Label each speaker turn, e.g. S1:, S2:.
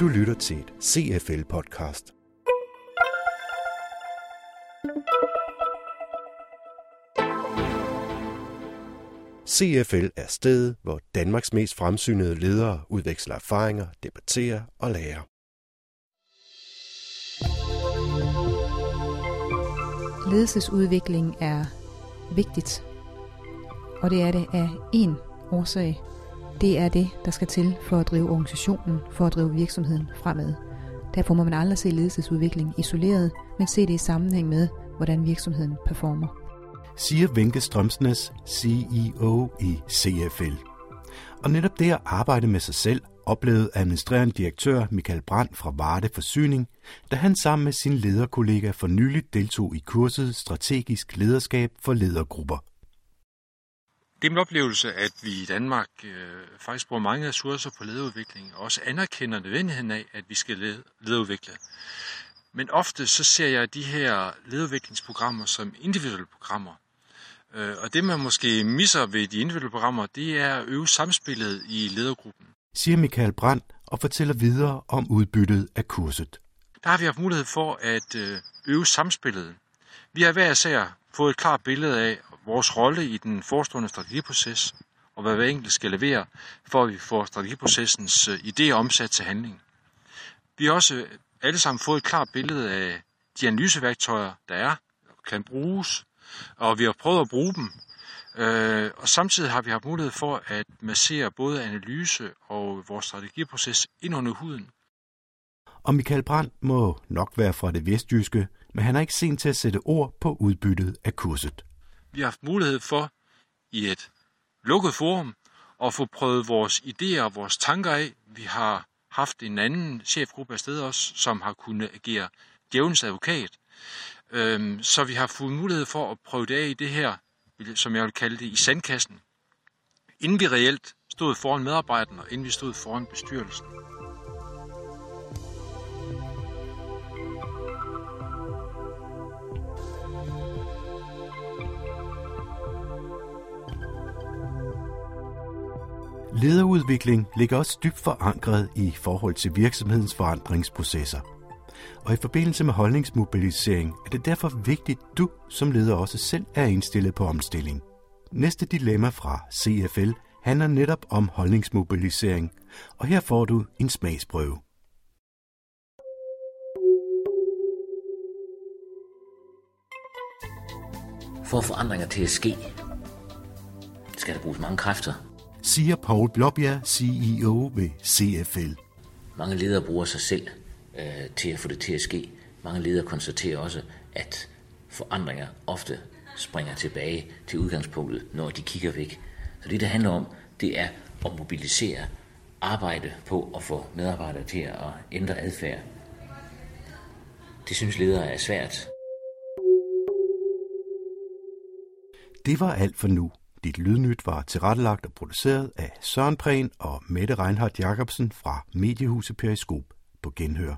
S1: Du lytter til et CFL-podcast. CFL er stedet, hvor Danmarks mest fremsynede ledere udveksler erfaringer, debatterer og lærer.
S2: Ledelsesudvikling er vigtigt, og det er det af én årsag. Det er det, der skal til for at drive organisationen, for at drive virksomheden fremad. Derfor må man aldrig se ledelsesudvikling isoleret, men se det i sammenhæng med, hvordan virksomheden performer.
S1: Siger Venke Strømsnes, CEO i CFL. Og netop det at arbejde med sig selv oplevede administrerende direktør Michael Brandt fra Varde Forsyning, da han sammen med sin lederkollega for nyligt deltog i kurset Strategisk Lederskab for Ledergrupper.
S3: Det er min oplevelse, at vi i Danmark øh, faktisk bruger mange ressourcer på lederudvikling, og også anerkender nødvendigheden af, at vi skal led- lederudvikle. Men ofte så ser jeg de her lederudviklingsprogrammer som individuelle programmer. Øh, og det man måske misser ved de individuelle programmer, det er at øve samspillet i ledergruppen.
S1: Siger Michael Brandt og fortæller videre om udbyttet af kurset.
S3: Der har vi haft mulighed for at øh, øve samspillet. Vi har hver især fået et klart billede af vores rolle i den forestående strategiproces, og hvad hver enkelt skal levere, for at vi får strategiprocessens øh, idéer omsat til handling. Vi har også øh, alle sammen fået et klart billede af de analyseværktøjer, der er, kan bruges, og vi har prøvet at bruge dem. Øh, og samtidig har vi haft mulighed for at massere både analyse og vores strategiproces ind under huden.
S1: Og Michael Brandt må nok være fra det vestjyske, men han er ikke sent til at sætte ord på udbyttet af kurset.
S3: Vi har haft mulighed for i et lukket forum at få prøvet vores idéer og vores tanker af. Vi har haft en anden chefgruppe afsted også, som har kunnet agere djævelens advokat. Øhm, så vi har fået mulighed for at prøve det af i det her, som jeg vil kalde det, i sandkassen. Inden vi reelt stod foran medarbejderne, og inden vi stod foran bestyrelsen.
S1: Lederudvikling ligger også dybt forankret i forhold til virksomhedens forandringsprocesser. Og i forbindelse med holdningsmobilisering er det derfor vigtigt, at du som leder også selv er indstillet på omstilling. Næste dilemma fra CFL handler netop om holdningsmobilisering, og her får du en smagsprøve.
S4: For forandringer til at ske, skal der bruges mange kræfter,
S1: siger Paul Blåbjerg, CEO ved CFL.
S4: Mange ledere bruger sig selv øh, til at få det til at ske. Mange ledere konstaterer også, at forandringer ofte springer tilbage til udgangspunktet, når de kigger væk. Så det, det handler om, det er at mobilisere arbejde på at få medarbejdere til at ændre adfærd. Det synes ledere er svært.
S1: Det var alt for nu. Dit lydnyt var tilrettelagt og produceret af Søren Prehn og Mette Reinhardt Jacobsen fra Mediehuset Periskop på Genhør.